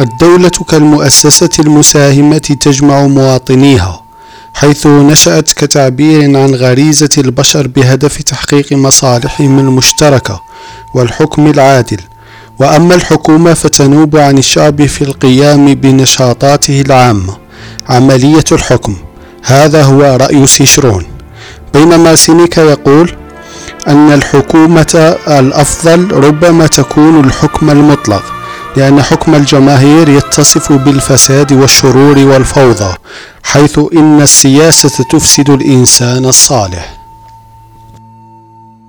الدولة كالمؤسسة المساهمة تجمع مواطنيها حيث نشأت كتعبير عن غريزة البشر بهدف تحقيق مصالحهم المشتركة والحكم العادل. وأما الحكومة فتنوب عن الشعب في القيام بنشاطاته العامة. عملية الحكم هذا هو رأي سيشرون. بينما سينيكا يقول أن الحكومة الأفضل ربما تكون الحكم المطلق. لأن حكم الجماهير يتصف بالفساد والشرور والفوضى حيث إن السياسة تفسد الإنسان الصالح.